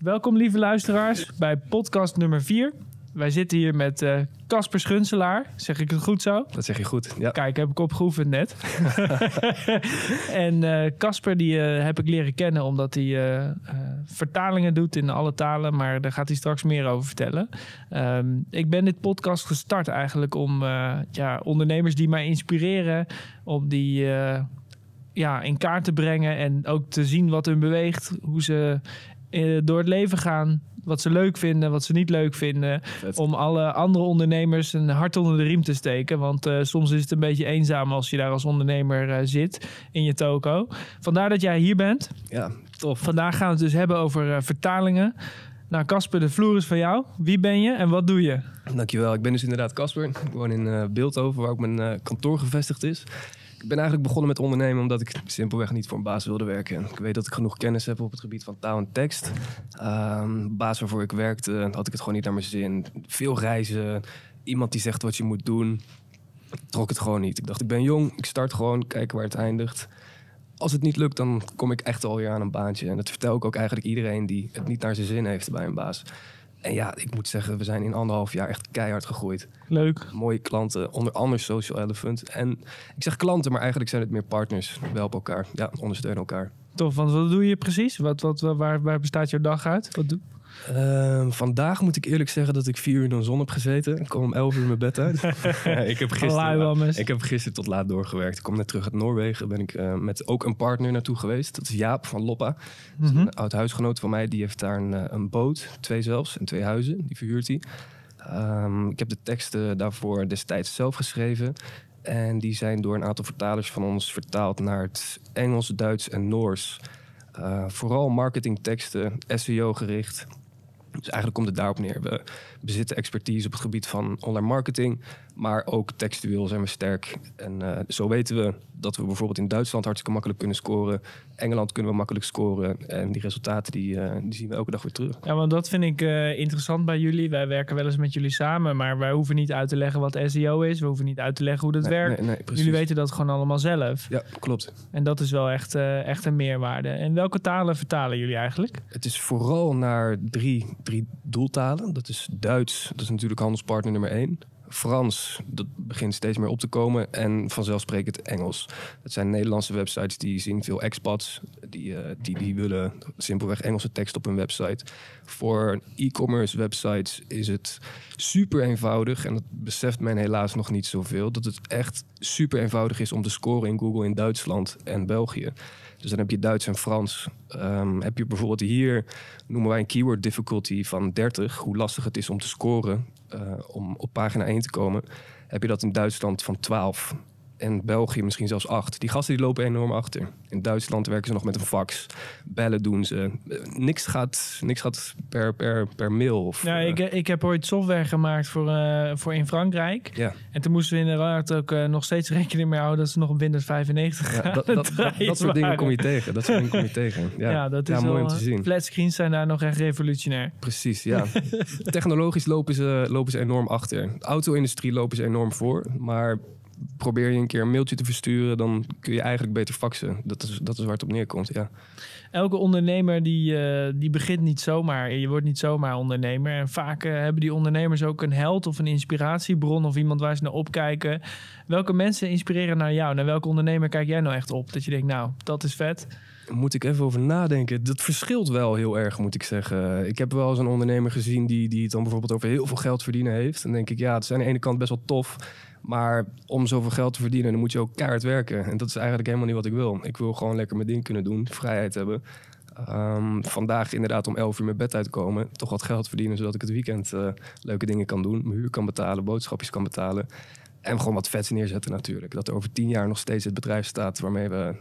Welkom lieve luisteraars bij podcast nummer 4. Wij zitten hier met eh, Casper Schunselaar. Zeg ik het goed zo? Dat zeg je goed, ja. Kijk, heb ik opgeoefend net. en eh, Casper die eh, heb ik leren kennen omdat hij vertalingen doet in alle talen. Maar daar gaat hij straks meer over vertellen. Ehm, ik ben dit podcast gestart eigenlijk om ja, ondernemers die mij inspireren... om die ja, in kaart te brengen en ook te zien wat hun beweegt. Hoe ze door het leven gaan. Wat ze leuk vinden, wat ze niet leuk vinden Vet. om alle andere ondernemers een hart onder de riem te steken. Want eh, soms is het een beetje eenzaam als je daar als ondernemer eh, zit in je toko. Vandaar dat jij hier bent. Ja, tof. Vandaag gaan we het dus hebben over eh, vertalingen. Nou, Casper, de vloer is van jou. Wie ben je en wat doe je? Dankjewel. Ik ben dus inderdaad Casper. Ik woon in eh, Beeldhoven, waar ook mijn eh, kantoor gevestigd is. Ik ben eigenlijk begonnen met ondernemen omdat ik simpelweg niet voor een baas wilde werken. Ik weet dat ik genoeg kennis heb op het gebied van taal en tekst. De baas waarvoor ik werkte, had ik het gewoon niet naar mijn zin. Veel reizen, iemand die zegt wat je moet doen. Trok het gewoon niet. Ik dacht, ik ben jong, ik start gewoon, kijken waar het eindigt. Als het niet lukt, dan kom ik echt alweer aan een baantje. En dat vertel ik ook eigenlijk iedereen die het niet naar zijn zin heeft bij een baas. En ja, ik moet zeggen, we zijn in anderhalf jaar echt keihard gegroeid. Leuk. Mooie klanten, onder andere Social Elephant. En ik zeg klanten, maar eigenlijk zijn het meer partners. We helpen elkaar, ja, ondersteunen elkaar. Tof, want wat doe je precies? Wat, wat, waar, waar bestaat jouw dag uit? Wat doe? Ehm, vandaag moet ik eerlijk zeggen dat ik vier uur in de zon heb gezeten. Ik kom om elf uur mijn bed uit. Ik, heb gisteren, ik heb gisteren tot laat doorgewerkt. Ik kom net terug uit Noorwegen. Ben ik eh, met ook een partner naartoe geweest. Dat is Jaap van Loppa. Dat is Mhm. Een oud huisgenoot van mij. Die heeft daar een, eh, een boot, twee zelfs, en twee huizen. Die verhuurt hij. Ehm, ik heb de teksten daarvoor destijds zelf geschreven. En die zijn door een aantal vertalers van ons vertaald naar het Engels, Duits en Noors. Eh, vooral marketingteksten, SEO gericht. Dus eigenlijk komt het daarop neer. We bezitten expertise op het gebied van online marketing, maar ook textueel zijn we sterk. En eh, zo weten we dat we bijvoorbeeld in Duitsland hartstikke makkelijk kunnen scoren. Engeland kunnen we makkelijk scoren. En die resultaten die, eh, die zien we elke dag weer terug. Ja, want dat vind ik eh, interessant bij jullie. Wij werken wel eens met jullie samen, maar wij hoeven niet uit te leggen wat SEO is. We hoeven niet uit te leggen hoe dat Nee, werkt. nee, nee, precies. jullie weten dat gewoon allemaal zelf. Ja, klopt. En dat is wel echt, echt een meerwaarde. En welke talen vertalen jullie eigenlijk? Het is vooral naar drie, drie doeltalen. Dat is Duits, dat is natuurlijk handelspartner nummer één. Frans, dat begint steeds meer op te komen. En vanzelfsprekend Engels. Dat zijn Nederlandse websites die zien veel expats. Die, eh, die, die willen simpelweg Engelse tekst op hun website. Voor e-commerce websites is het super eenvoudig. En dat beseft men helaas nog niet zoveel. Dat het echt super eenvoudig is om te scoren in Google in Duitsland en België. Dus dan heb je Duits en Frans. Ehm, heb je bijvoorbeeld hier, noemen wij een keyword difficulty van 30, hoe lastig het is om te scoren, om op pagina 1 te komen. Heb je dat in Duitsland van 12 en België misschien zelfs 8. Die gasten die lopen enorm achter. In Duitsland werken ze nog met een fax. Bellen doen ze. Eh, niks gaat, niks gaat per, per, per mail. Of, Ja, eh, ik, ik heb ooit software gemaakt voor, eh, voor in Frankrijk. ja. En toen moesten we inderdaad ook nog steeds rekening mee houden dat ze nog op Windows 95 Ja, gaan dat, dat, dat, draaien dat soort dingen kom je tegen. Dat soort dingen kom je tegen. Ja, Ja, dat is Ja, mooi wel, om te zien. Flatscreens zijn daar nog echt revolutionair. Precies, ja. Technologisch lopen ze, lopen ze enorm achter. De auto-industrie lopen ze enorm voor. Maar probeer je een keer een mailtje te versturen... dan kun je eigenlijk beter faxen. Dat is, dat is waar het op neerkomt, ja. Elke ondernemer die, eh, die begint niet zomaar. Je wordt niet zomaar ondernemer. En vaak eh, hebben die ondernemers ook een held of een inspiratiebron of iemand waar ze naar opkijken. Welke mensen inspireren naar jou? Naar welke ondernemer kijk jij nou echt op? Dat je denkt, nou, dat is vet. Moet ik even over nadenken. Dat verschilt wel heel erg, moet ik zeggen. Ik heb wel eens een ondernemer gezien... die, die het dan bijvoorbeeld over heel veel geld verdienen heeft. Dan denk ik, ja, het is aan de ene kant best wel tof... Maar om zoveel geld te verdienen, dan moet je ook keihard werken. En dat is eigenlijk helemaal niet wat ik wil. Ik wil gewoon lekker mijn ding kunnen doen, vrijheid hebben. Ehm, vandaag inderdaad om 11 uur mijn bed uitkomen. Toch wat geld verdienen, zodat ik het weekend eh, leuke dingen kan doen. Mijn huur kan betalen, boodschapjes kan betalen. En gewoon wat vets neerzetten natuurlijk. Dat er over tien jaar nog steeds het bedrijf staat waarmee we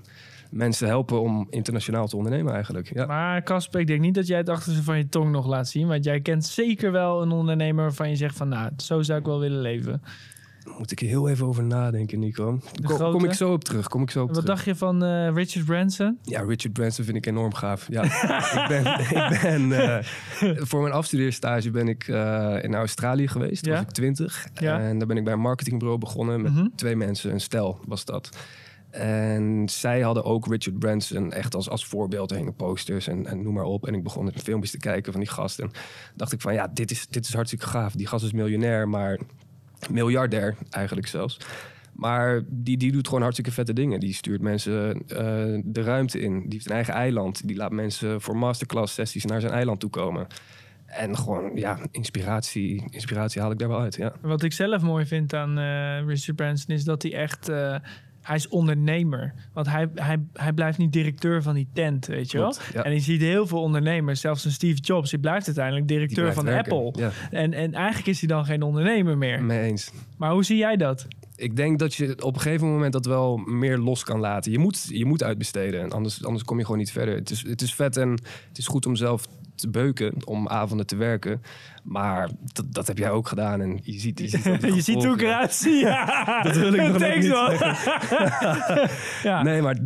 mensen helpen om internationaal te ondernemen eigenlijk. Ja. Maar Casper, ik denk niet dat jij het achterste van je tong nog laat zien. Want jij kent zeker wel een ondernemer waarvan je zegt van... nou, zo zou ik wel willen leven. Moet ik heel even over nadenken, Nico. Kom, kom ik zo op terug. Kom ik zo op Wat terug. dacht je van eh, Richard Branson? Ja, Richard Branson vind ik enorm gaaf. Ja, ik ben, ik ben eh, voor mijn afstudeerstage ben ik eh, in Australië geweest. Toen Ja? was ik twintig. Ja. En daar ben ik bij een marketingbureau begonnen met Mhm. twee mensen. Een stel was dat. En zij hadden ook Richard Branson echt als, als voorbeeld. Er hingen posters en, en noem maar op. En ik begon filmpjes te kijken van die gast. En dacht ik van ja, dit is, dit is hartstikke gaaf. Die gast is miljonair, maar miljardair eigenlijk zelfs. Maar die, die doet gewoon hartstikke vette dingen. Die stuurt mensen uh, de ruimte in. Die heeft een eigen eiland. Die laat mensen voor masterclass sessies naar zijn eiland toe komen. En gewoon, ja, inspiratie, inspiratie haal ik daar wel uit, ja. Wat ik zelf mooi vind aan uh, Richard Branson is dat hij echt... Uh, hij is ondernemer. Want hij, hij, hij blijft niet directeur van die tent, weet je wel? Ja. En je ziet heel veel ondernemers, zelfs een Steve Jobs, die blijft uiteindelijk directeur van Apple. Ja. En, en eigenlijk is hij dan geen ondernemer meer. Mee eens. Maar hoe zie jij dat? Ik denk dat je op een gegeven moment dat wel meer los kan laten. Je moet, je moet uitbesteden, anders, anders kom je gewoon niet verder. Het is, het is vet en het is goed om zelf te beuken om avonden te werken. Maar dat, dat heb jij ook gedaan. En je ziet, je ziet, je ziet hoe ik eruit zie. Ja. dat wil ik nog niet ja. Nee, maar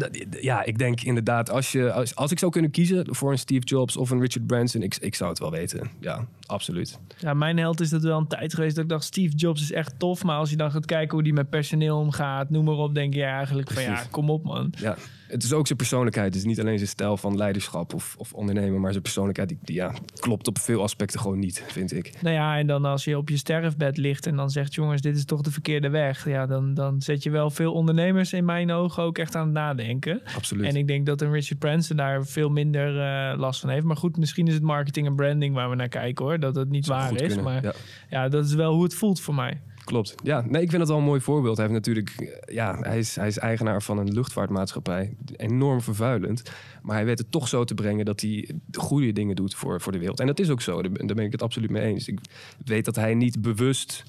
ja, ik denk inderdaad, als, je, als, als ik zou kunnen kiezen voor een Steve Jobs of een Richard Branson, ik, ik zou het wel weten. Ja, absoluut. Ja, mijn held is dat wel een tijd geweest dat ik dacht, Steve Jobs is echt tof. Maar als je dan gaat kijken hoe die met personeel omgaat, noem maar op, denk je eigenlijk van ja, kom op man. Ja, het is ook zijn persoonlijkheid. Het is niet alleen zijn stijl van leiderschap of, of ondernemen, maar zijn persoonlijkheid die, die, ja, klopt op veel aspecten gewoon niet, vind ik. Nou ja, en dan als je op je sterfbed ligt en dan zegt jongens, dit is toch de verkeerde weg. Ja, dan, dan zet je wel veel ondernemers in mijn ogen ook echt aan het nadenken. Absoluut. En ik denk dat een Richard Branson daar veel minder uh, last van heeft. Maar goed, misschien is het marketing en branding waar we naar kijken hoor. Dat het niet waar is. Maar ja. ja, dat is wel hoe het voelt voor mij. Klopt. Ja, nee, ik vind het wel een mooi voorbeeld. Hij heeft natuurlijk, ja, hij is, hij is eigenaar van een luchtvaartmaatschappij. Enorm vervuilend. Maar hij weet het toch zo te brengen dat hij goede dingen doet voor, voor de wereld. En dat is ook zo. Daar, ben ik het absoluut mee eens. Ik weet dat hij niet bewust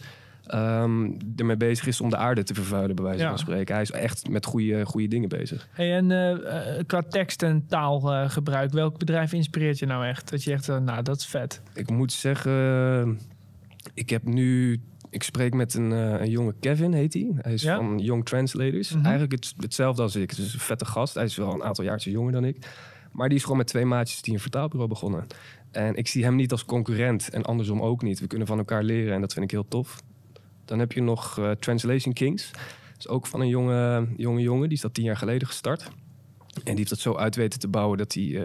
um, ermee bezig is om de aarde te vervuilen, bij wijze van spreken. Hij is echt met goede, goede dingen bezig. Hey, en uh, qua tekst en taalgebruik, uh, welk bedrijf inspireert je nou echt? Dat je echt, uh, nou, dat is vet. Ik moet zeggen, ik heb nu ik spreek met een, uh, een jonge Kevin, heet hij. Hij is van Young Translators. Mhm. Eigenlijk het, hetzelfde als ik. Het is een vette gast. Hij is wel een aantal jaartjes jonger dan ik. Maar die is gewoon met twee maatjes die een vertaalbureau begonnen. En ik zie hem niet als concurrent en andersom ook niet. We kunnen van elkaar leren en dat vind ik heel tof. Dan heb je nog uh, Translation Kings. Dat is ook van een jonge, jonge jongen. Die is dat tien jaar geleden gestart. En die heeft dat zo uit weten te bouwen dat hij... Uh,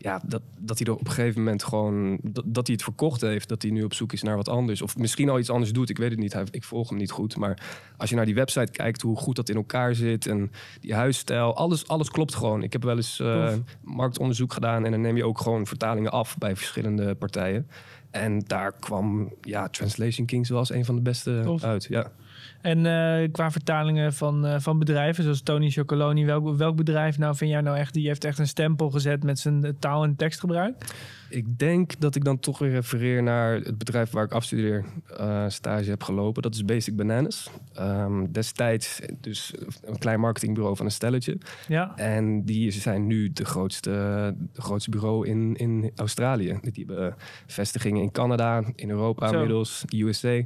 ja, dat, dat hij er op een gegeven moment gewoon... Dat, dat hij het verkocht heeft, dat hij nu op zoek is naar wat anders. Of misschien al iets anders doet, ik weet het niet. Hij, ik volg hem niet goed. Maar als je naar die website kijkt, hoe goed dat in elkaar zit... en die huisstijl, alles, alles klopt gewoon. Ik heb wel eens uh, marktonderzoek gedaan... en dan neem je ook gewoon vertalingen af bij verschillende partijen. En daar kwam ja, Translation Kings wel als een van de beste uit. Ja. En uh, qua vertalingen van, uh, van bedrijven, zoals Tony Chocoloni, welk, welk bedrijf nou vind jij nou echt, die heeft echt een stempel gezet met zijn taal- en tekstgebruik? Ik denk dat ik dan toch weer refereer naar het bedrijf waar ik afstudeer, uh, stage heb gelopen. Dat is Basic Bananas. Um, destijds dus een klein marketingbureau van een stelletje. Ja. En die zijn nu de grootste, de grootste bureau in, in Australië. Die hebben vestigingen in Canada, in Europa inmiddels, USA.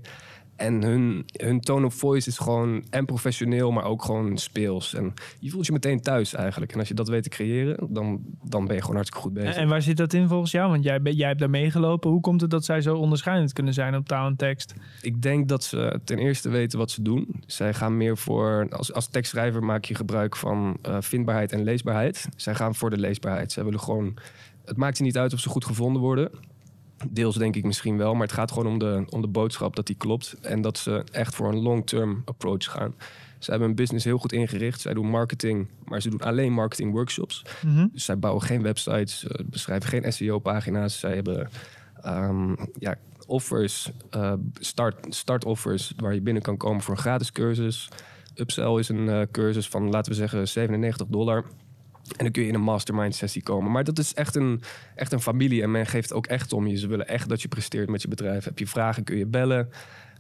En hun, hun tone of voice is gewoon en professioneel, maar ook gewoon speels. En je voelt je meteen thuis eigenlijk. En als je dat weet te creëren, dan, dan ben je gewoon hartstikke goed bezig. En, waar zit dat in volgens jou? Want jij, jij hebt daar meegelopen. Hoe komt het dat zij zo onderscheidend kunnen zijn op taal en tekst? Ik denk dat ze ten eerste weten wat ze doen. Zij gaan meer voor, als, als tekstschrijver maak je gebruik van uh, vindbaarheid en leesbaarheid. Zij gaan voor de leesbaarheid. Zij willen gewoon, het maakt je niet uit of ze goed gevonden worden. Deels denk ik misschien wel, maar het gaat gewoon om de, om de boodschap dat die klopt. En dat ze echt voor een long-term approach gaan. Ze hebben hun business heel goed ingericht. Zij doen marketing, maar ze doen alleen marketing workshops. Mhm. Dus zij bouwen geen websites, beschrijven geen SEO-pagina's. Zij hebben um, ja, offers, uh, start, start offers waar je binnen kan komen voor een gratis cursus. Upsell is een uh, cursus van, laten we zeggen, 97 dollar. En dan kun je in een mastermind sessie komen. Maar dat is echt een, echt een familie. En men geeft ook echt om je. Ze willen echt dat je presteert met je bedrijf. Heb je vragen, kun je bellen.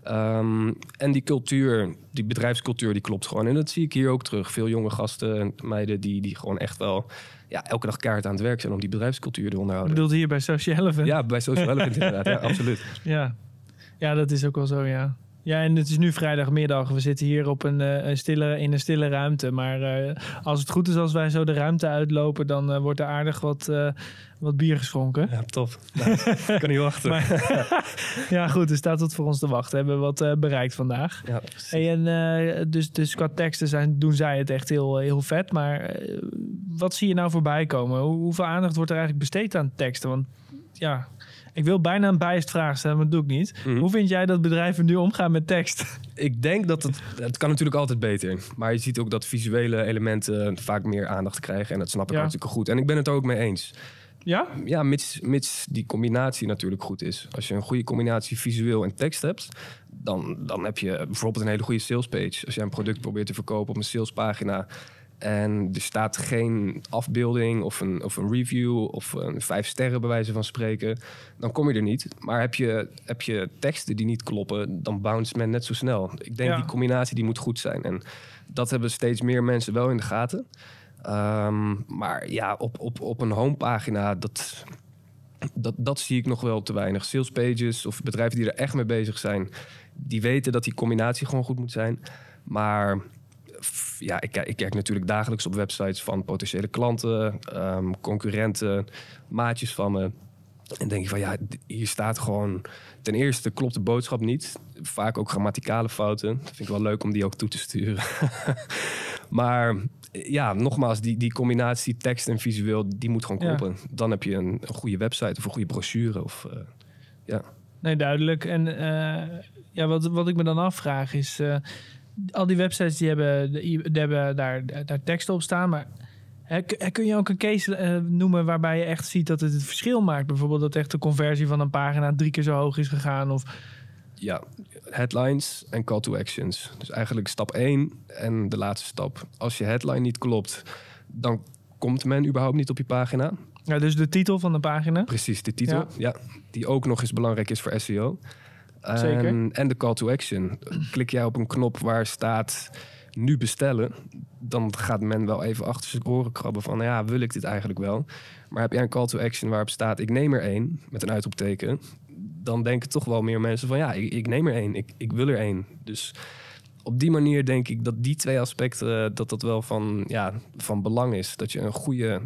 Um, en die cultuur, die bedrijfscultuur, die klopt gewoon. En dat zie ik hier ook terug. Veel jonge gasten en meiden die, die gewoon echt wel ja, elke dag kaart aan het werk zijn om die bedrijfscultuur te onderhouden. Bedoelt hier bij Social Elephant? Ja, bij Social Elephant inderdaad. Ja, absoluut. Ja. ja, dat is ook wel zo, ja. Ja, en het is nu vrijdagmiddag. We zitten hier op een, eh, een stille, in een stille ruimte. Maar eh, als het goed is, als wij zo de ruimte uitlopen, dan eh, wordt er aardig wat, wat bier geschonken. Ja, tof. Nou, ik kan niet wachten. Maar- ja, goed, er staat wat voor ons te wachten. Hebben we wat bereikt vandaag. ja. Hey, en dus, dus qua teksten zijn, doen zij het echt heel, heel vet. Maar wat zie je nou voorbij komen? Hoe, hoeveel aandacht wordt er eigenlijk besteed aan teksten? Want ja, ik wil bijna een biased vraag stellen, maar dat doe ik niet. Mhm. Hoe vind jij dat bedrijven nu omgaan met tekst? Ik denk dat het... Het kan natuurlijk altijd beter. Maar je ziet ook dat visuele elementen vaak meer aandacht krijgen. En dat snap ik Ja. hartstikke goed. En ik ben het er ook mee eens. Ja? Ja, mits, mits die combinatie natuurlijk goed is. Als je een goede combinatie visueel en tekst hebt... Dan, dan heb je bijvoorbeeld een hele goede salespage. Als jij een product probeert te verkopen op een salespagina... en er staat geen afbeelding of een, of een review... of een vijf sterren bij wijze van spreken... dan kom je er niet. Maar heb je, heb je teksten die niet kloppen... dan bounce men net zo snel. Ik denk Ja. die combinatie die moet goed zijn. En dat hebben steeds meer mensen wel in de gaten... Ehm, maar ja, op, op, op een homepagina, dat, dat, dat zie ik nog wel te weinig. Sales pages of bedrijven die er echt mee bezig zijn, die weten dat die combinatie gewoon goed moet zijn. Maar ja, ik, kijk- ik kijk natuurlijk dagelijks op websites van potentiële klanten, ehm, concurrenten, maatjes van me. En denk ik van ja, hier staat gewoon. Ten eerste klopt de boodschap niet. Vaak ook grammaticale fouten. Dat vind ik wel leuk om die ook toe te sturen. maar ja, nogmaals, die, die combinatie tekst en visueel, die moet gewoon Ja. kloppen. Dan heb je een, een goede website of een goede brochure. Of, eh, ja. Nee, duidelijk. En eh, ja, wat, wat ik me dan afvraag is... eh, al die websites die hebben, die hebben daar, daar teksten op staan, maar... kun je ook een case eh, noemen waarbij je echt ziet dat het het verschil maakt? Bijvoorbeeld dat echt de conversie van een pagina drie keer zo hoog is gegaan. Of, ja, headlines en call to actions. Dus eigenlijk stap 1 en de laatste stap. Als je headline niet klopt, dan komt men überhaupt niet op je pagina. ja, dus de titel van de pagina. Precies, de titel. Ja. Ja. die ook nog eens belangrijk is voor SEO. Zeker. En, de call to action. Klik jij op een knop waar staat nu bestellen, dan gaat men wel even achter zijn oren krabben van, ja, wil ik dit eigenlijk wel? Maar heb jij een call to action waarop staat, ik neem er één, met een uitroepteken, dan denken toch wel meer mensen van, ja, ik, ik neem er één, ik, ik wil er één. Dus op die manier denk ik dat die twee aspecten, eh, dat dat wel van, ja, van belang is. Dat je een goede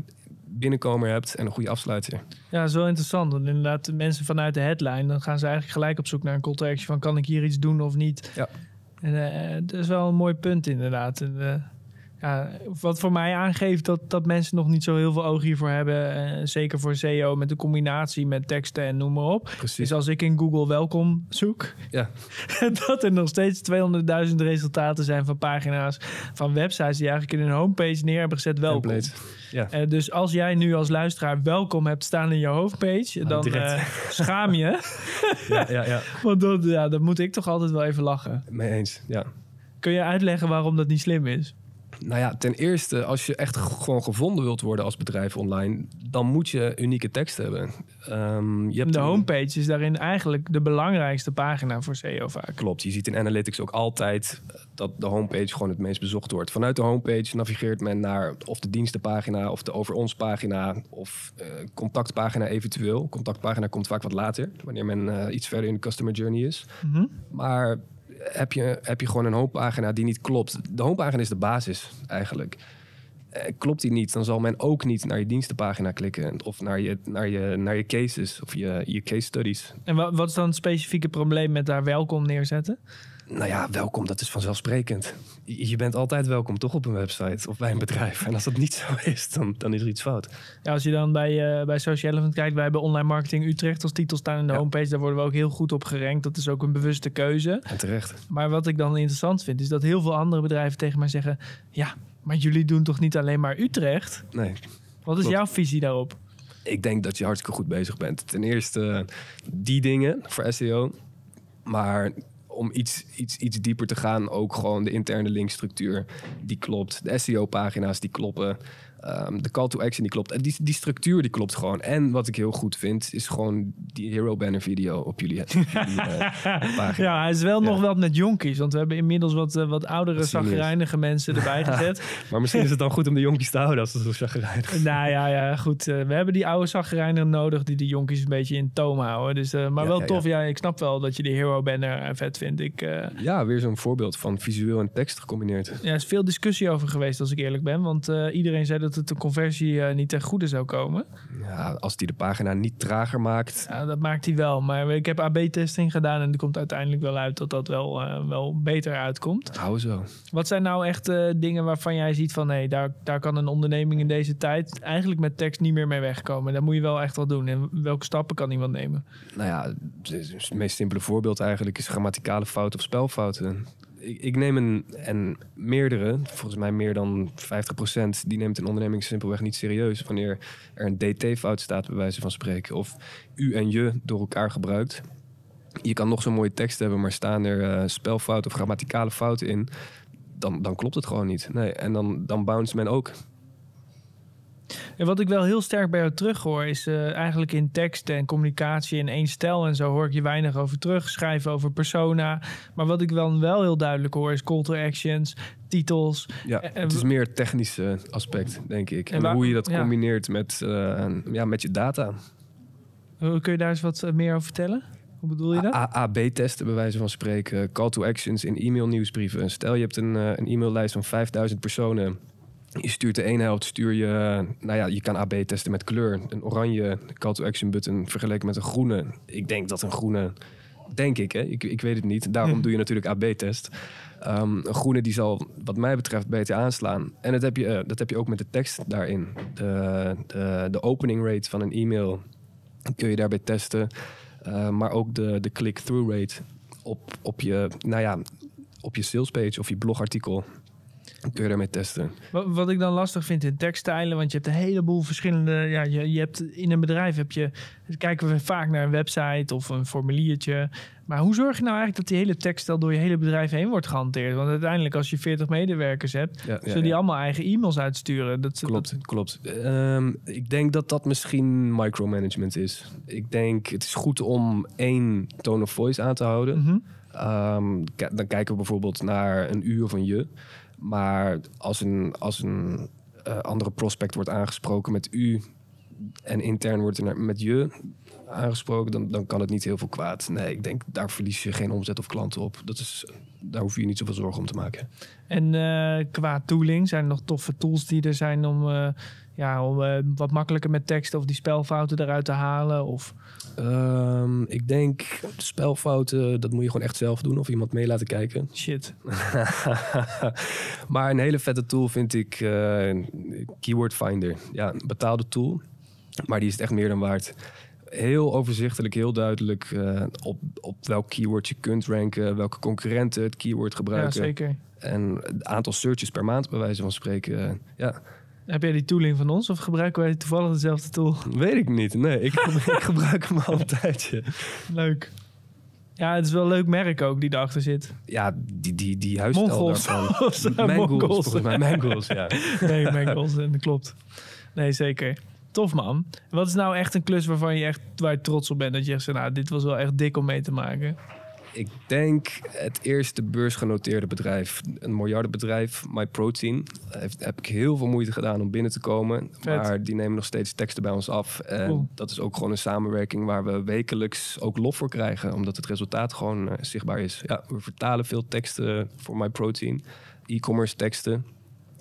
binnenkomer hebt en een goede afsluiter. Ja, dat is wel interessant. Want inderdaad, de mensen vanuit de headline, dan gaan ze eigenlijk gelijk op zoek naar een call to action van kan ik hier iets doen of niet. Ja. En eh, dat is wel een mooi punt inderdaad. En, eh, ja, wat voor mij aangeeft dat, dat mensen nog niet zo heel veel oog hiervoor hebben. eh, zeker voor SEO met de combinatie met teksten en noem maar op. Precies. Dus als ik in Google welkom zoek, Ja. dat er nog steeds 200.000 resultaten zijn van pagina's van websites die eigenlijk in hun homepage neer hebben gezet welkom. Template. Ja. Eh, dus als jij nu als luisteraar welkom hebt staan in je hoofdpage, dan direct. eh, schaam je. ja, ja, ja. Want dat, ja, dan moet ik toch altijd wel even lachen. Mee eens, ja. Kun je uitleggen waarom dat niet slim is? Nou ja, ten eerste, als je echt gewoon gevonden wilt worden als bedrijf online, dan moet je unieke tekst hebben. Ehm, je hebt De een- homepage is daarin eigenlijk de belangrijkste pagina voor SEO vaak. Klopt, je ziet in analytics ook altijd dat de homepage gewoon het meest bezocht wordt. Vanuit de homepage navigeert men naar of de dienstenpagina of de over ons pagina of eh, contactpagina eventueel. Contactpagina komt vaak wat later, wanneer men eh, iets verder in de customer journey is. Mhm. Maar heb je, heb je gewoon een homepagina die niet klopt? De homepagina is de basis eigenlijk. Eh, klopt die niet, dan zal men ook niet naar je dienstenpagina klikken. Of naar je, naar je, naar je cases of je, je case studies. En wat, wat is dan het specifieke probleem met daar welkom neerzetten? Nou ja, welkom, dat is vanzelfsprekend. Je bent altijd welkom, toch, op een website of bij een bedrijf. En als dat niet zo is, dan, dan is er iets fout. Ja, als je dan bij, uh, bij Social Elephant kijkt, wij hebben online marketing Utrecht als titel staan in de Ja. homepage. Daar worden we ook heel goed op gerankt. Dat is ook een bewuste keuze. En terecht. Maar wat ik dan interessant vind, is dat heel veel andere bedrijven tegen mij zeggen: Ja, maar jullie doen toch niet alleen maar Utrecht? Nee, Wat is Klopt. jouw visie daarop? ik denk dat je hartstikke goed bezig bent. Ten eerste die dingen voor SEO. Maar om iets, iets, iets dieper te gaan, ook gewoon de interne linkstructuur die klopt. De SEO-pagina's die kloppen. Ehm, de call to action die klopt. En die, die structuur die klopt gewoon. En wat ik heel goed vind, is gewoon die hero banner video op jullie, op jullie eh. Ja, hij is wel Ja. nog wat met jonkies. Want we hebben inmiddels wat, eh, wat oudere, zagrijnige mensen erbij gezet. Maar misschien is het dan goed om de jonkies te houden als ze zo chagrijnig nou ja, ja, goed. eh, we hebben die oude zagrijner nodig die de jonkies een beetje in toom houden. Dus, maar Ja, wel tof. Ja. ik snap wel dat je die hero banner vet vindt. Ik, Ja, weer zo'n voorbeeld van visueel en tekst gecombineerd. ja, er is veel discussie over geweest, als ik eerlijk ben. Want iedereen zei dat het de conversie eh, niet ten goede zou komen. Ja, als die de pagina niet trager maakt. Ja, dat maakt hij wel. Maar ik heb AB-testing gedaan en er komt uiteindelijk wel uit dat dat wel, eh, wel beter uitkomt. Hou zo. Wat zijn nou echt eh, dingen waarvan jij ziet van... hé, daar, daar kan een onderneming in deze tijd eigenlijk met tekst niet meer mee wegkomen. Daar moet je wel echt wat doen. En welke stappen kan iemand nemen? Nou ja, het meest simpele voorbeeld eigenlijk is grammaticale fouten of spelfouten. Ik, neem een, en meerdere, volgens mij meer dan 50%, die neemt een onderneming simpelweg niet serieus. Wanneer er een dt-fout staat, bij wijze van spreken. Of u en je door elkaar gebruikt. Je kan nog zo'n mooie tekst hebben, maar staan er eh, spelfouten of grammaticale fouten in. Dan, dan klopt het gewoon niet. Nee, en dan, dan bounce men ook. En wat ik wel heel sterk bij jou terug hoor... is eh, eigenlijk in tekst en communicatie in één stijl en zo... hoor ik je weinig over terug. Schrijven over persona. Maar wat ik dan wel heel duidelijk hoor... is call to actions, titels. Ja, En- en het is meer het technische aspect, denk ik. En En, waar- hoe je dat ja. combineert met, eh, ja, met je data. Kun je daar eens wat eh, meer over vertellen? Hoe bedoel je dat? AB-testen, bij wijze van spreken. Call to actions in e-mail-nieuwsbrieven. Stel, je hebt een, eh, een e-maillijst van 5000 personen. Je stuurt de ene helft, stuur je... Nou ja, je kan AB testen met kleur. Een oranje call to action button vergeleken met een groene. Ik denk dat een groene... Denk ik, hè? Ik, ik weet het niet. Daarom Hm. doe je natuurlijk AB-test. Ehm, een groene die zal, wat mij betreft, beter aanslaan. En dat heb je, eh, dat heb je ook met de tekst daarin. De, de, de opening rate van een e-mail kun je daarbij testen. Uh, maar ook de, de click-through rate op, op, je, nou ja, op je salespage of je blogartikel kun je daarmee testen. Wat, wat ik dan lastig vind in tekststijlen, want je hebt een heleboel verschillende. Ja, je, je hebt in een bedrijf heb je. Kijken we vaak naar een website of een formuliertje. Maar hoe zorg je nou eigenlijk dat die hele tekststijl door je hele bedrijf heen wordt gehanteerd? Want uiteindelijk, als je 40 medewerkers hebt, Ja, ja, zullen die ja. allemaal eigen e-mails uitsturen. Dat, Klopt, klopt. Ehm, ik denk dat dat misschien micromanagement is. Ik denk het is goed om één tone of voice aan te houden. Mhm. Ehm, dan kijken we bijvoorbeeld naar een u of een je. Maar als een, als een eh, andere prospect wordt aangesproken met u en intern wordt er met je aangesproken, dan, dan kan het niet heel veel kwaad. Nee, ik denk daar verlies je geen omzet of klanten op. Dat is, daar hoef je je niet zoveel zorgen om te maken. En eh, qua tooling zijn er nog toffe tools die er zijn om, eh, ja, om eh, wat makkelijker met teksten of die spelfouten eruit te halen? Of Ehm, ik denk spelfouten, dat moet je gewoon echt zelf doen of iemand mee laten kijken. shit. maar een hele vette tool vind ik eh, Keyword Finder. Ja, een betaalde tool, maar die is het echt meer dan waard. Heel overzichtelijk, heel duidelijk eh, op, op welk keyword je kunt ranken, welke concurrenten het keyword Ja, gebruiken. zeker. en het aantal searches per maand, bij wijze van spreken. ja, Heb jij die tooling van ons of gebruiken wij toevallig dezelfde tool? weet ik niet. Nee, ik, ik gebruik hem al een tijdje. Leuk. Ja, het is wel een leuk merk ook die erachter zit. Ja, die, die, die huisstijl Mongols. daarvan. Mangles, Mongols. volgens mij. Mangles, ja. Nee, Mengels, en dat klopt. Nee, zeker. Tof man. Wat is nou echt een klus waarvan je echt waar je trots op bent? Dat je zegt, nou, dit was wel echt dik om mee te maken. Ik denk het eerste beursgenoteerde bedrijf, een miljardenbedrijf, MyProtein. Heeft, heb ik heel veel moeite gedaan om binnen te komen. Vet. Maar die nemen nog steeds teksten bij ons af. En Cool. dat is ook gewoon een samenwerking waar we wekelijks ook lof voor krijgen. Omdat het resultaat gewoon eh, zichtbaar is. Ja, we vertalen veel teksten voor MyProtein. E-commerce teksten.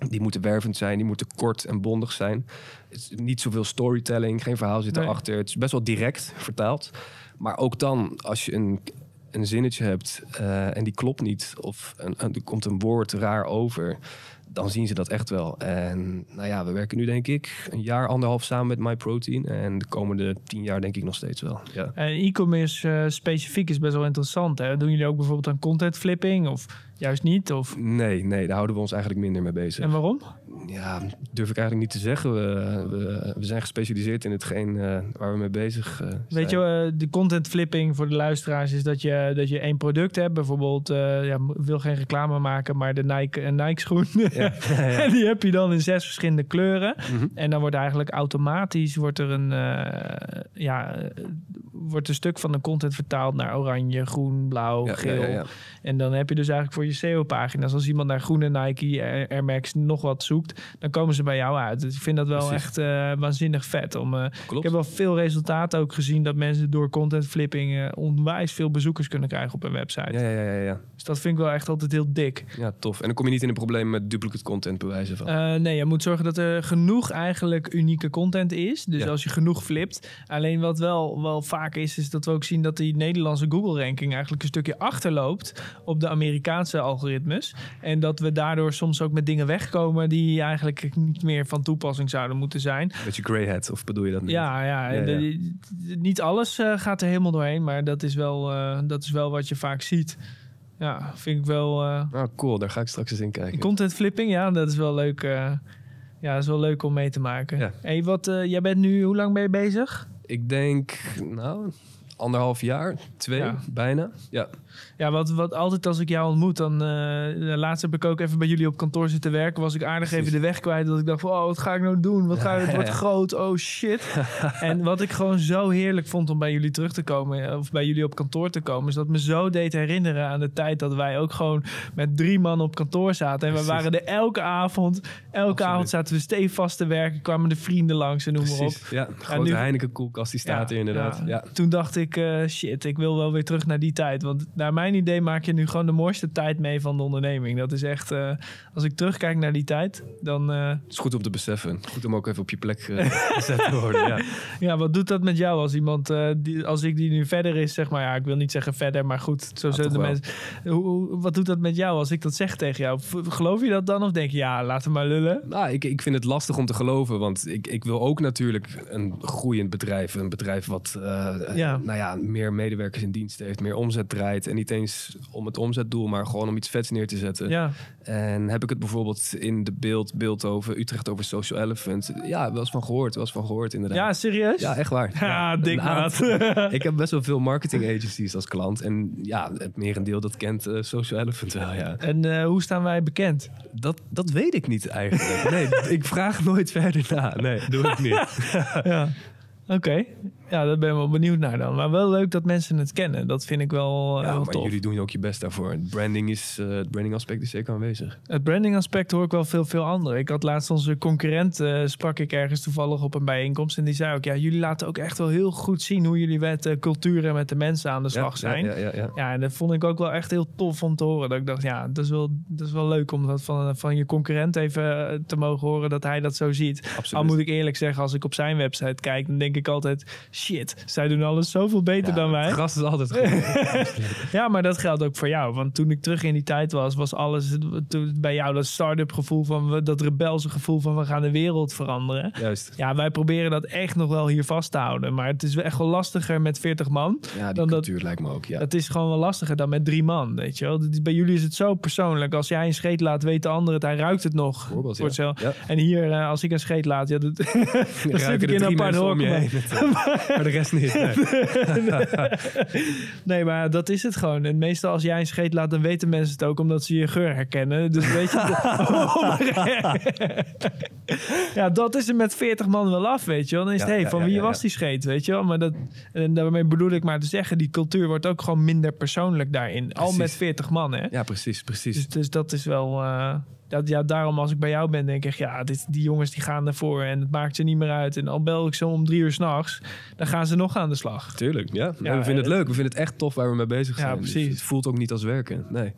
Die moeten wervend zijn, die moeten kort en bondig zijn. Het is niet zoveel storytelling, geen verhaal zit Nee. erachter. Het is best wel direct vertaald. Maar ook dan, als je een, een zinnetje hebt eh, en die klopt niet... of een, een- er komt een woord raar over... dan zien ze dat echt wel. En nou ja, we werken nu denk ik een jaar, anderhalf samen met MyProtein. En de komende tien jaar denk ik nog steeds wel. Ja. En e-commerce eh, specifiek is best wel interessant. Hè? Doen jullie ook bijvoorbeeld aan content flipping of juist niet? Of, Nee, nee, daar houden we ons eigenlijk minder mee bezig. en waarom? Ja, durf ik eigenlijk niet te zeggen. We, we, we zijn gespecialiseerd in hetgeen uh, waar we mee bezig uh, zijn. Weet je, uh, de content flipping voor de luisteraars is dat je, dat je één product hebt. Bijvoorbeeld, ja, wil geen reclame maken, maar de Nike, een Nike schoen. Ja. en die heb je dan in zes verschillende kleuren. Mm -hmm. En dan wordt eigenlijk automatisch wordt er een, ja, wordt een stuk van de content vertaald naar oranje, groen, blauw, geel. En dan heb je dus eigenlijk voor je SEO-pagina's, als iemand naar groene Nike, Air Max, nog wat zoekt, dan komen ze bij jou uit. Dus ik vind dat wel Precies. echt uh, waanzinnig vet. Om, uh, ik heb wel veel resultaten ook gezien dat mensen door content flipping uh, onwijs veel bezoekers kunnen krijgen op een website. Ja, ja, ja, ja. Dus dat vind ik wel echt altijd heel dik. Ja, tof. En dan kom je niet in een probleem met duplicate content bewijzen van? nee, je moet zorgen dat er genoeg eigenlijk unieke content is. Dus als je genoeg flipt. Alleen wat wel, wel vaak is, is dat we ook zien dat die Nederlandse Google-ranking eigenlijk een stukje achterloopt op de Amerikaanse algoritmes. En dat we daardoor soms ook met dingen wegkomen die eigenlijk niet meer van toepassing zouden moeten zijn. Beetje grey hat, of bedoel je dat niet? Ja, ja, ja, ja. De, niet alles uh, gaat er helemaal doorheen, maar dat is wel, uh, dat is wel wat je vaak ziet. Ja, vind ik wel... Uh, oh, cool, daar ga ik straks eens in kijken. Content flipping, ja, dat is wel leuk. ja, dat is wel leuk om mee te maken. Ja. Hey, wat, jij bent nu, hoe lang ben je bezig? Ik denk, nou, anderhalf jaar, twee, ja. bijna. Ja. Ja, wat, wat altijd als ik jou ontmoet, dan uh, laatst heb ik ook even bij jullie op kantoor zitten werken. Was ik aardig even de weg kwijt. Dat ik dacht van, oh, wat ga ik nou doen? Wat ga ik, het wordt groot, oh shit. en wat ik gewoon zo heerlijk vond om bij jullie terug te komen, of bij jullie op kantoor te komen, is dat me zo deed herinneren aan de tijd dat wij ook gewoon met drie man op kantoor zaten. En we waren er elke avond, elke Absoluut. avond zaten we stevast te werken, kwamen de vrienden langs en noem maar op. Ja, grote ja, Heineken koelkast die staat ja, er inderdaad. Ja. Toen dacht ik, uh, shit, ik wil wel weer terug naar die tijd. Want naar mijn idee maak je nu gewoon de mooiste tijd mee van de onderneming. Dat is echt, uh, als ik terugkijk naar die tijd, dan... Uh, het is goed om te beseffen. Goed om ook even op je plek gezet te worden. Ja. ja, wat doet dat met jou als iemand, die, als ik die nu verder is, zeg maar, ja, ik wil niet zeggen verder, maar goed, zo ja, zullen de mensen... Hoe, wat doet dat met jou als ik dat zeg tegen jou? Geloof je dat dan of denk je, ja, laten we maar lullen? Nou, ik, ik vind het lastig om te geloven, want ik, ik wil ook natuurlijk een groeiend bedrijf. Een bedrijf wat, ja. nou ja, meer medewerkers in dienst heeft, meer omzet draait en niet eens om het omzetdoel, maar gewoon om iets vets neer te zetten. Ja. En heb ik het bijvoorbeeld in de beeld, beeld over Utrecht over Social Elephant. Ja, wel eens van gehoord, wel eens van gehoord inderdaad. Ja, serieus? Ja, echt waar. Ja, ja dik maat. ik heb best wel veel marketing agencies als klant. En ja, het merendeel dat kent uh, Social Elephant wel, ja. En uh, hoe staan wij bekend? Dat, dat weet ik niet eigenlijk. Nee, ik vraag nooit verder na. Nee, doe ik niet. ja. Oké, okay. Ja, daar ben ik wel benieuwd naar dan. Maar wel leuk dat mensen het kennen. Dat vind ik wel ja, heel maar tof. jullie doen ook je best daarvoor. Het branding, is, uh, het branding aspect is zeker aanwezig. Het branding aspect hoor ik wel veel, veel anderen. Ik had laatst onze concurrent, uh, sprak ik ergens toevallig op een bijeenkomst. En die zei ook, ja, jullie laten ook echt wel heel goed zien hoe jullie met de cultuur en met de mensen aan de slag ja, zijn. Ja, ja, ja, ja, en dat vond ik ook wel echt heel tof om te horen. Dat ik dacht, ja, dat is wel, dat is wel leuk om dat van, van je concurrent even te mogen horen dat hij dat zo ziet. Absoluut. Al moet ik eerlijk zeggen, als ik op zijn website kijk, dan denk ik altijd shit, zij doen alles zoveel beter ja, dan wij. Het gras is altijd goed. ja, maar dat geldt ook voor jou. Want toen ik terug in die tijd was, was alles bij jou dat start-up gevoel van dat rebelse gevoel van we gaan de wereld veranderen. Juist. Ja, wij proberen dat echt nog wel hier vast te houden. Maar het is echt wel lastiger met 40 man. Ja, die dan cultuur dat, lijkt me ook. Ja. Het is gewoon wel lastiger dan met drie man, weet je wel. Bij jullie is het zo persoonlijk. Als jij een scheet laat, weet de ander het. Hij ruikt het nog. Voorbeeld, ja. ja. En hier, uh, als ik een scheet laat, ja, dat, dan zit ik in een apart hok. Maar de rest niet. Nee. nee, maar dat is het gewoon. En meestal als jij een scheet laat, dan weten mensen het ook omdat ze je geur herkennen. Dus weet je... ja, dat is er met 40 man wel af, weet je wel. Dan is het, hey, van wie was die scheet, weet je wel. Maar dat, en daarmee bedoel ik maar te zeggen, die cultuur wordt ook gewoon minder persoonlijk daarin. Al met 40 man, hè. Ja, precies, precies. Dus, dus dat is wel... Uh, dat, ja, daarom als ik bij jou ben, denk ik, ja, dit, die jongens die gaan ervoor en het maakt ze niet meer uit. En al bel ik ze om drie uur s'nachts, dan gaan ze nog aan de slag. Tuurlijk, ja. ja we vinden het leuk. We vinden het echt tof waar we mee bezig zijn. Ja, precies. Dus het voelt ook niet als werken, nee.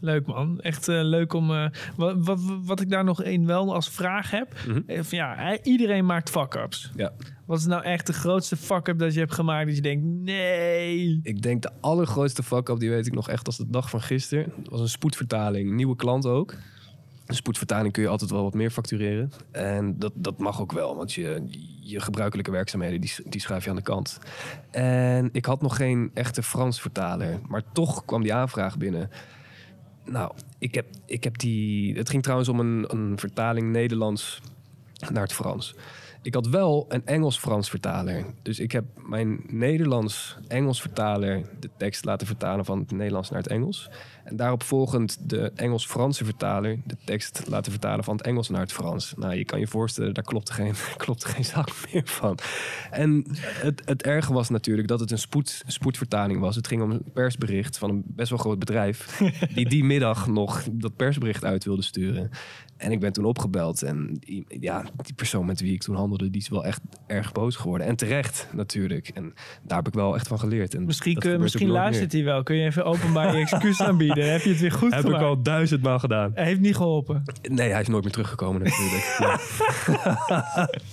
Leuk man, echt uh, leuk om. Uh, wat, wat, wat, ik daar nog één wel als vraag heb. Mm -hmm. ja, iedereen maakt fuck-ups. Ja. Wat is nou echt de grootste fuck-up dat je hebt gemaakt dat je denkt, nee. Ik denk de allergrootste fuck-up, die weet ik nog echt als de dag van gisteren. Dat was een spoedvertaling, nieuwe klant ook. Spoedvertaling kun je altijd wel wat meer factureren. En dat, dat mag ook wel, want je, je gebruikelijke werkzaamheden die, die schuif je aan de kant. En ik had nog geen echte Frans vertaler, maar toch kwam die aanvraag binnen. Nou, ik heb, ik heb die... Het ging trouwens om een, een vertaling Nederlands naar het Frans. Ik had wel een Engels-Frans vertaler. Dus ik heb mijn Nederlands-Engels vertaler de tekst laten vertalen van het Nederlands naar het Engels. En daarop volgend de Engels-Franse vertaler de tekst laten vertalen van het Engels naar het Frans. Nou, je kan je voorstellen, daar klopt geen, klopt geen zak meer van. En het, het erge was natuurlijk dat het een spoed, spoedvertaling was. Het ging om een persbericht van een best wel groot bedrijf... die die middag nog dat persbericht uit wilde sturen. En ik ben toen opgebeld. En ja, die persoon met wie ik toen handelde, die is wel echt erg boos geworden. En terecht natuurlijk. En daar heb ik wel echt van geleerd. En Misschien, kun, misschien luistert hij wel. Kun je even openbaar je excuus aanbieden? Heb je het weer goed. Heb gemaakt? ik al duizendmaal gedaan. Hij heeft niet geholpen. Nee, hij is nooit meer teruggekomen natuurlijk.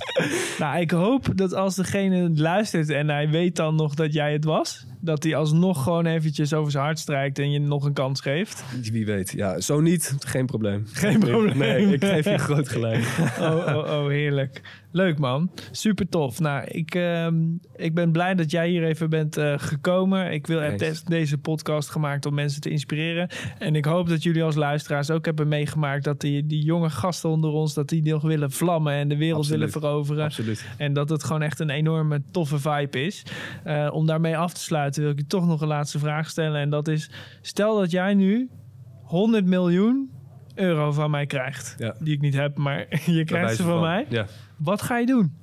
Nou, ik hoop dat als degene luistert en hij weet dan nog dat jij het was, dat hij alsnog gewoon eventjes over zijn hart strijkt en je nog een kans geeft. Wie weet. Ja, zo niet, geen probleem. Geen probleem. Nee, ik geef je groot gelijk. Oh, oh, oh, heerlijk. Leuk man. Super tof. Nou, ik, ehm, ik ben blij dat jij hier even bent eh, gekomen. Ik wil, des- deze podcast gemaakt om mensen te inspireren. En ik hoop dat jullie als luisteraars ook hebben meegemaakt dat die, die jonge gasten onder ons, dat die nog willen vlammen en de wereld Absoluut. willen veroveren. Absoluut. En dat het gewoon echt een enorme toffe vibe is. Eh, om daarmee af te sluiten wil ik je toch nog een laatste vraag stellen. En dat is, stel dat jij nu 100 miljoen euro van mij krijgt. Ja. Die ik niet heb, maar je krijgt ze van mij. Ja. Wat ga je doen?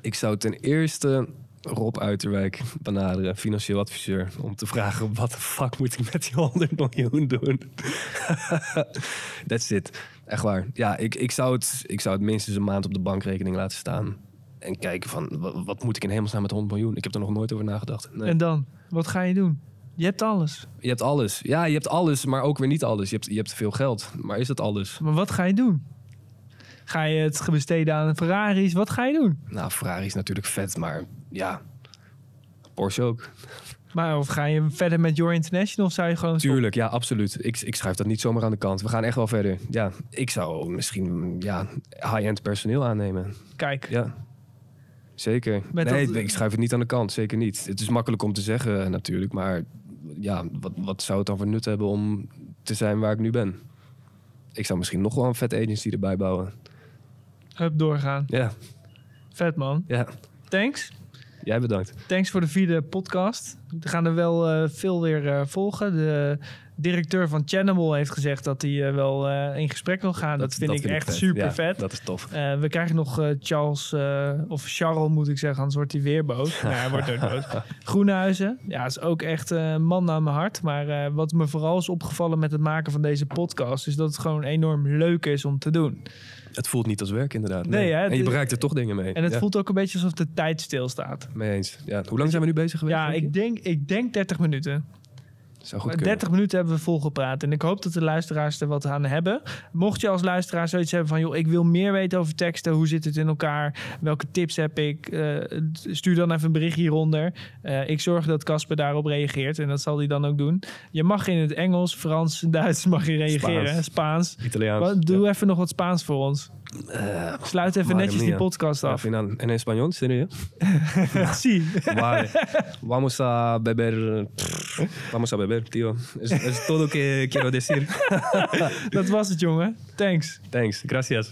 Ik zou ten eerste Rob Uiterwijk benaderen, financieel adviseur, om te vragen wat de fuck moet ik met die 100 miljoen doen. That's it. Echt waar. Ja, ik, ik, zou het, ik zou het minstens een maand op de bankrekening laten staan. En kijken van, wa- wat, moet ik in hemelsnaam met 100 miljoen? Ik heb er nog nooit over nagedacht. Nee. En dan? Wat ga je doen? Je hebt alles. Je hebt alles. Ja, je hebt alles, maar ook weer niet alles. Je hebt, je hebt veel geld, maar is dat alles? Maar wat ga je doen? Ga je het besteden aan Ferraris? Wat ga je doen? Nou, Ferrari is natuurlijk vet, maar ja, Porsche ook. Maar of ga je verder met Your International of zou je gewoon... Tuurlijk, ja, absoluut. Ik, ik schuif dat niet zomaar aan de kant. We gaan echt wel verder. Ja, ik zou misschien ja, high-end personeel aannemen. Kijk, Ja, zeker. Met nee, dat- ik schuif het niet aan de kant. Zeker niet. Het is makkelijk om te zeggen eh, natuurlijk. Maar ja, wat, wat zou het dan voor nut hebben om te zijn waar ik nu ben? Ik zou misschien nog wel een vet agency erbij bouwen. hup doorgaan. Ja, Vet man. ja. Thanks. Jij bedankt. Thanks voor de vierde podcast. We gaan er wel eh, veel weer eh, volgen. De directeur van Channel heeft gezegd dat hij eh, wel eh, in gesprek wil gaan. Dat, vind ik echt vet. super Ja, vet. Dat is tof. Eh, we krijgen nog Charles, of Charles moet ik zeggen, anders wordt hij weer boos. nee, hij wordt ook boos. Groenhuizen, ja, is ook echt een man naar mijn hart. Maar wat me vooral is opgevallen met het maken van deze podcast, is dat het gewoon enorm leuk is om te doen. Het voelt niet als werk inderdaad. Nee, hè, en je bereikt er toch dingen mee. En het ja, voelt ook een beetje alsof de tijd stilstaat. mee eens. Ja. Hoe lang zijn we nu bezig geweest? Ja, ik denk, ik denk 30 minuten. Zou goed Maar kunnen. 30 minuten hebben we volgepraat. En ik hoop dat de luisteraars er wat aan hebben. Mocht je als luisteraar zoiets hebben van... joh, ik wil meer weten over teksten. Hoe zit het in elkaar? Welke tips heb ik? Eh, stuur dan even een bericht hieronder. Eh, ik zorg dat Casper daarop reageert. En dat zal hij dan ook doen. Je mag in het Engels, Frans, Duits mag je reageren. Spaans. Spaans. Italiaans. Doe even nog wat Spaans voor ons. Eh, Sluit even netjes die podcast al af. final, en español, serio? Zie. Vale. Vamos a beber. pff, Vamos a beber, tío. Es, es todo que quiero decir. Dat was het, jongen. Thanks. Thanks. Gracias.